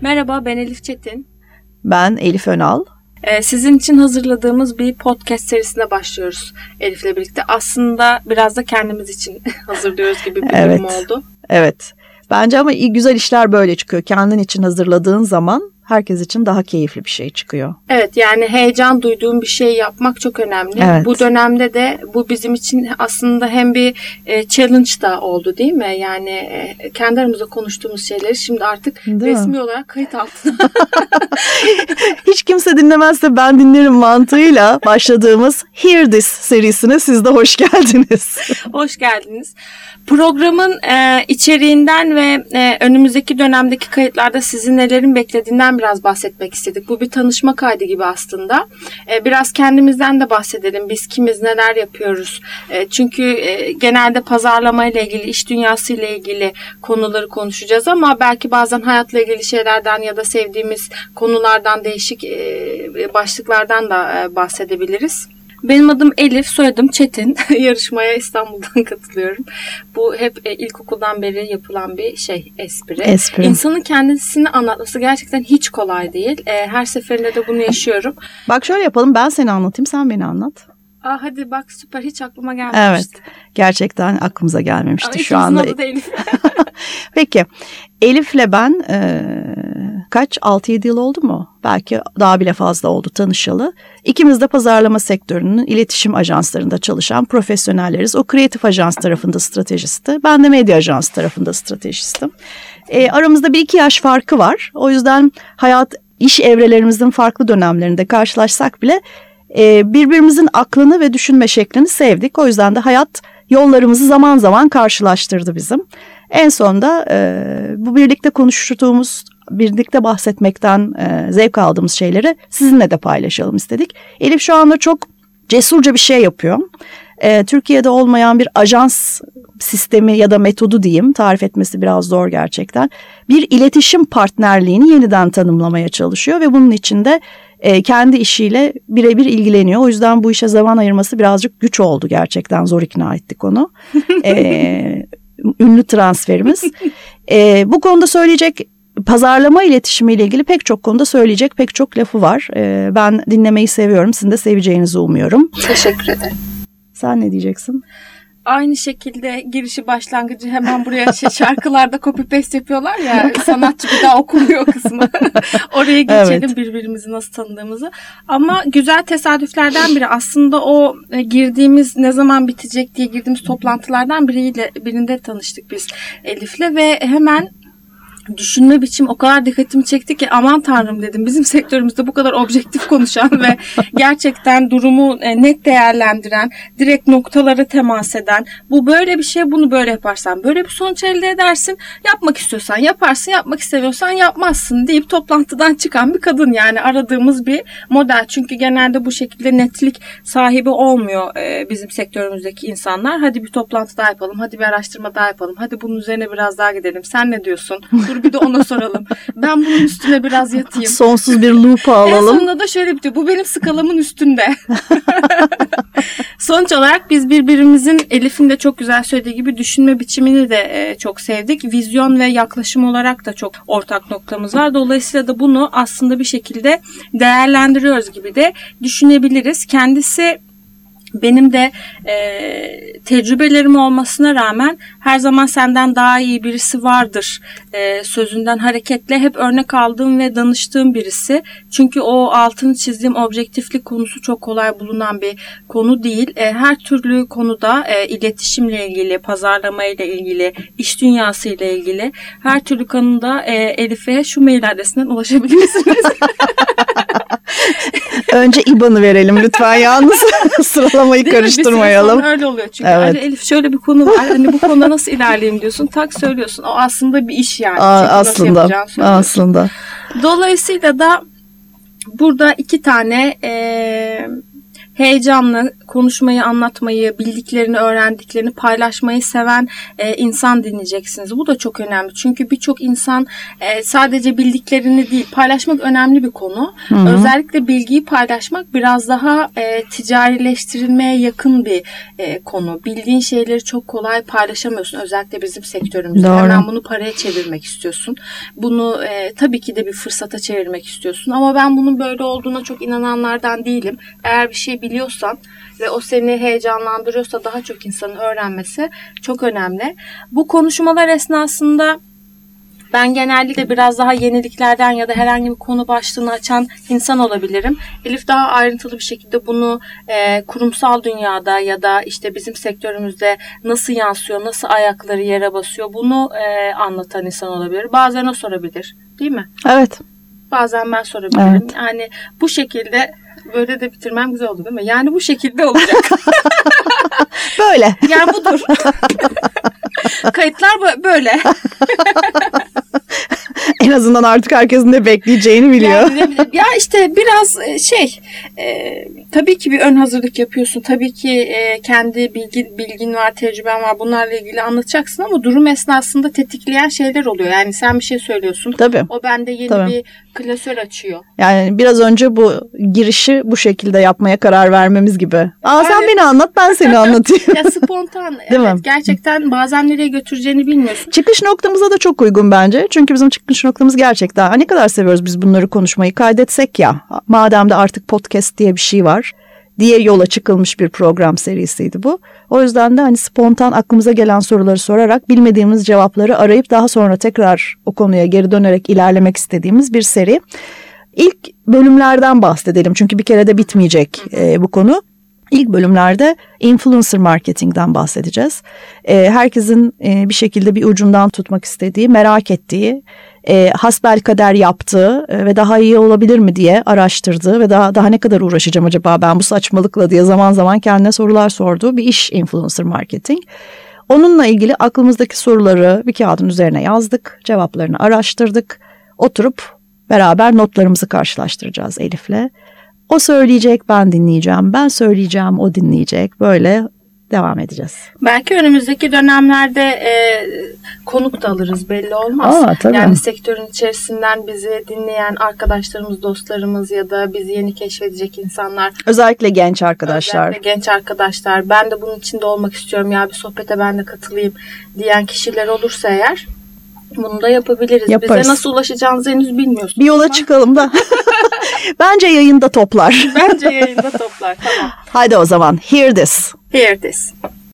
Merhaba ben Elif Çetin. Ben Elif Önal. Ee, sizin için hazırladığımız bir podcast serisine başlıyoruz Elif'le birlikte. Aslında biraz da kendimiz için hazırlıyoruz gibi bir evet. durum oldu. Evet. Bence ama iyi güzel işler böyle çıkıyor. Kendin için hazırladığın zaman herkes için daha keyifli bir şey çıkıyor. Evet yani heyecan duyduğum bir şey yapmak çok önemli. Evet. Bu dönemde de bu bizim için aslında hem bir e, challenge da oldu değil mi? Yani e, kendi aramızda konuştuğumuz şeyleri şimdi artık Değil resmi mi? olarak kayıt altına. Hiç kimse dinlemezse ben dinlerim mantığıyla başladığımız Hear This serisine siz de hoş geldiniz. Hoş geldiniz. Programın e, içeriğinden ve önümüzdeki dönemdeki kayıtlarda sizin nelerin beklediğinden biraz bahsetmek istedik. Bu bir tanışma kaydı gibi aslında. E, biraz kendimizden de bahsedelim. Biz kimiz, neler yapıyoruz? E, çünkü e, genelde pazarlama ile ilgili, iş dünyası ile ilgili konuları konuşacağız ama belki bazen hayatla ilgili şeylerden ya da sevdiğimiz konulardan değişik başlıklardan da bahsedebiliriz. Benim adım Elif, soyadım Çetin. Yarışmaya İstanbul'dan katılıyorum. Bu hep e, ilkokuldan beri yapılan bir şey, espri. Espri. İnsanın kendisini anlatması gerçekten hiç kolay değil. E, her seferinde de bunu yaşıyorum. Bak şöyle yapalım ben seni anlatayım sen beni anlat. Aa, hadi bak süper hiç aklıma gelmemişti. Evet gerçekten aklımıza gelmemişti Ama şu anda. adı da Elif. Peki Elif'le ben e, kaç 6-7 yıl oldu mu? Belki daha bile fazla oldu tanışalı. İkimiz de pazarlama sektörünün iletişim ajanslarında çalışan profesyonelleriz. O kreatif ajans tarafında stratejisti. Ben de medya ajans tarafında stratejistim. E, aramızda bir iki yaş farkı var. O yüzden hayat iş evrelerimizin farklı dönemlerinde karşılaşsak bile e, birbirimizin aklını ve düşünme şeklini sevdik. O yüzden de hayat yollarımızı zaman zaman karşılaştırdı bizim. En sonunda e, bu birlikte konuştuğumuz, birlikte bahsetmekten e, zevk aldığımız şeyleri sizinle de paylaşalım istedik. Elif şu anda çok cesurca bir şey yapıyor. E, Türkiye'de olmayan bir ajans sistemi ya da metodu diyeyim tarif etmesi biraz zor gerçekten. Bir iletişim partnerliğini yeniden tanımlamaya çalışıyor ve bunun içinde e, kendi işiyle birebir ilgileniyor. O yüzden bu işe zaman ayırması birazcık güç oldu gerçekten zor ikna ettik onu. e, ünlü transferimiz. E, bu konuda söyleyecek pazarlama iletişimiyle ilgili pek çok konuda söyleyecek pek çok lafı var. E, ben dinlemeyi seviyorum. Sizin de seveceğinizi umuyorum. Teşekkür ederim. Sen ne diyeceksin? Aynı şekilde girişi başlangıcı hemen buraya şey, şarkılarda copy paste yapıyorlar ya sanatçı bir daha okumuyor kısmı. Oraya geçelim Evet. birbirimizi nasıl tanıdığımızı. Ama güzel tesadüflerden biri aslında o e, girdiğimiz ne zaman bitecek diye girdiğimiz toplantılardan biriyle birinde tanıştık biz Elif'le ve hemen düşünme biçim o kadar dikkatimi çekti ki aman tanrım dedim bizim sektörümüzde bu kadar objektif konuşan ve gerçekten durumu e, net değerlendiren, direkt noktalara temas eden, bu böyle bir şey bunu böyle yaparsan böyle bir sonuç elde edersin. Yapmak istiyorsan yaparsın, yapmak istemiyorsan yapmazsın deyip toplantıdan çıkan bir kadın yani aradığımız bir model. Çünkü genelde bu şekilde netlik sahibi olmuyor e, bizim sektörümüzdeki insanlar. Hadi bir toplantı daha yapalım, hadi bir araştırma daha yapalım, hadi bunun üzerine biraz daha gidelim. Sen ne diyorsun? Dur bir de ona soralım. Ben bunun üstüne biraz yatayım. Sonsuz bir loop'a En alalım. sonunda da şöyle bitiyor. Bu benim skalamın üstünde. Sonuç olarak biz birbirimizin Elif'in de çok güzel söylediği gibi düşünme biçimini de e, çok sevdik. Vizyon ve yaklaşım olarak da çok ortak noktamız var. Dolayısıyla da bunu aslında bir şekilde değerlendiriyoruz gibi de düşünebiliriz. Kendisi benim de e, tecrübelerim olmasına rağmen her zaman senden daha iyi birisi vardır e, sözünden hareketle hep örnek aldığım ve danıştığım birisi. Çünkü o altını çizdiğim objektiflik konusu çok kolay bulunan bir konu değil. E, her türlü konuda e, iletişimle ilgili, pazarlama ile ilgili, iş dünyası ile ilgili her türlü konuda e, Elif'e şu mail adresinden ulaşabilirsiniz. Önce IBAN'ı verelim lütfen yalnız sıralamayı? Bir süre karıştırmayalım. sonra öyle oluyor çünkü. Evet. Elif şöyle bir konu var. Hani bu konuda nasıl ilerleyeyim diyorsun. Tak söylüyorsun. O aslında bir iş yani. Aa, Çünkü aslında aslında. Dolayısıyla da burada iki tane e, heyecanla konuşmayı, anlatmayı, bildiklerini, öğrendiklerini paylaşmayı seven e, insan dinleyeceksiniz. Bu da çok önemli. Çünkü birçok insan e, sadece bildiklerini değil, paylaşmak önemli bir konu. Hı-hı. Özellikle bilgiyi paylaşmak biraz daha e, ticarileştirilmeye yakın bir e, konu. Bildiğin şeyleri çok kolay paylaşamıyorsun. Özellikle bizim sektörümüzde. Doğru. Hemen bunu paraya çevirmek istiyorsun. Bunu e, tabii ki de bir fırsata çevirmek istiyorsun. Ama ben bunun böyle olduğuna çok inananlardan değilim. Eğer bir şey biliyorsan ve o seni heyecanlandırıyorsa daha çok insanın öğrenmesi çok önemli. Bu konuşmalar esnasında ben genellikle biraz daha yeniliklerden ya da herhangi bir konu başlığını açan insan olabilirim. Elif daha ayrıntılı bir şekilde bunu e, kurumsal dünyada ya da işte bizim sektörümüzde nasıl yansıyor, nasıl ayakları yere basıyor bunu e, anlatan insan olabilir. Bazen o sorabilir değil mi? Evet. Bazen ben sorabilirim. Evet. Yani bu şekilde böyle de bitirmem güzel oldu değil mi? Yani bu şekilde olacak. böyle. Yani budur. Kayıtlar böyle. en azından artık herkesin ne bekleyeceğini biliyor. Yani, ya işte biraz e, şey e, tabii ki bir ön hazırlık yapıyorsun. Tabii ki e, kendi bilgi, bilgin var, tecrüben var. Bunlarla ilgili anlatacaksın ama durum esnasında tetikleyen şeyler oluyor. Yani sen bir şey söylüyorsun. Tabii. O bende yeni tabii. bir klasör açıyor. Yani biraz önce bu girişi bu şekilde yapmaya karar vermemiz gibi. Aa sen beni anlat ben seni anlatayım. ya spontan. Değil evet, mi? Gerçekten bazen nereye götüreceğini bilmiyorsun. Çıkış noktamıza da çok uygun bence. Çünkü bizim çıkış noktamız gerçekten ne kadar seviyoruz biz bunları konuşmayı kaydetsek ya. Madem de artık podcast diye bir şey var diye yola çıkılmış bir program serisiydi bu. O yüzden de hani spontan aklımıza gelen soruları sorarak bilmediğimiz cevapları arayıp daha sonra tekrar o konuya geri dönerek ilerlemek istediğimiz bir seri. İlk bölümlerden bahsedelim çünkü bir kere de bitmeyecek e, bu konu. İlk bölümlerde influencer marketingden bahsedeceğiz. E, herkesin e, bir şekilde bir ucundan tutmak istediği, merak ettiği, e, hasbel kader yaptığı e, ve daha iyi olabilir mi diye araştırdığı ve daha daha ne kadar uğraşacağım acaba ben bu saçmalıkla diye zaman zaman kendine sorular sorduğu bir iş influencer marketing. Onunla ilgili aklımızdaki soruları bir kağıdın üzerine yazdık, cevaplarını araştırdık, oturup beraber notlarımızı karşılaştıracağız Elif'le. O söyleyecek, ben dinleyeceğim. Ben söyleyeceğim, o dinleyecek. Böyle devam edeceğiz. Belki önümüzdeki dönemlerde e, konuk da alırız belli olmaz. Aa, tabii. Yani sektörün içerisinden bizi dinleyen arkadaşlarımız, dostlarımız ya da bizi yeni keşfedecek insanlar. Özellikle genç arkadaşlar. Özellikle genç arkadaşlar. Ben de bunun içinde olmak istiyorum ya bir sohbete ben de katılayım diyen kişiler olursa eğer bunu da yapabiliriz. Yaparız. Bize nasıl ulaşacağınızı henüz bilmiyorsunuz. Bir yola çıkalım da. Bence yayında toplar. Bence yayında toplar. Tamam. Haydi o zaman. Hear this. Hear this.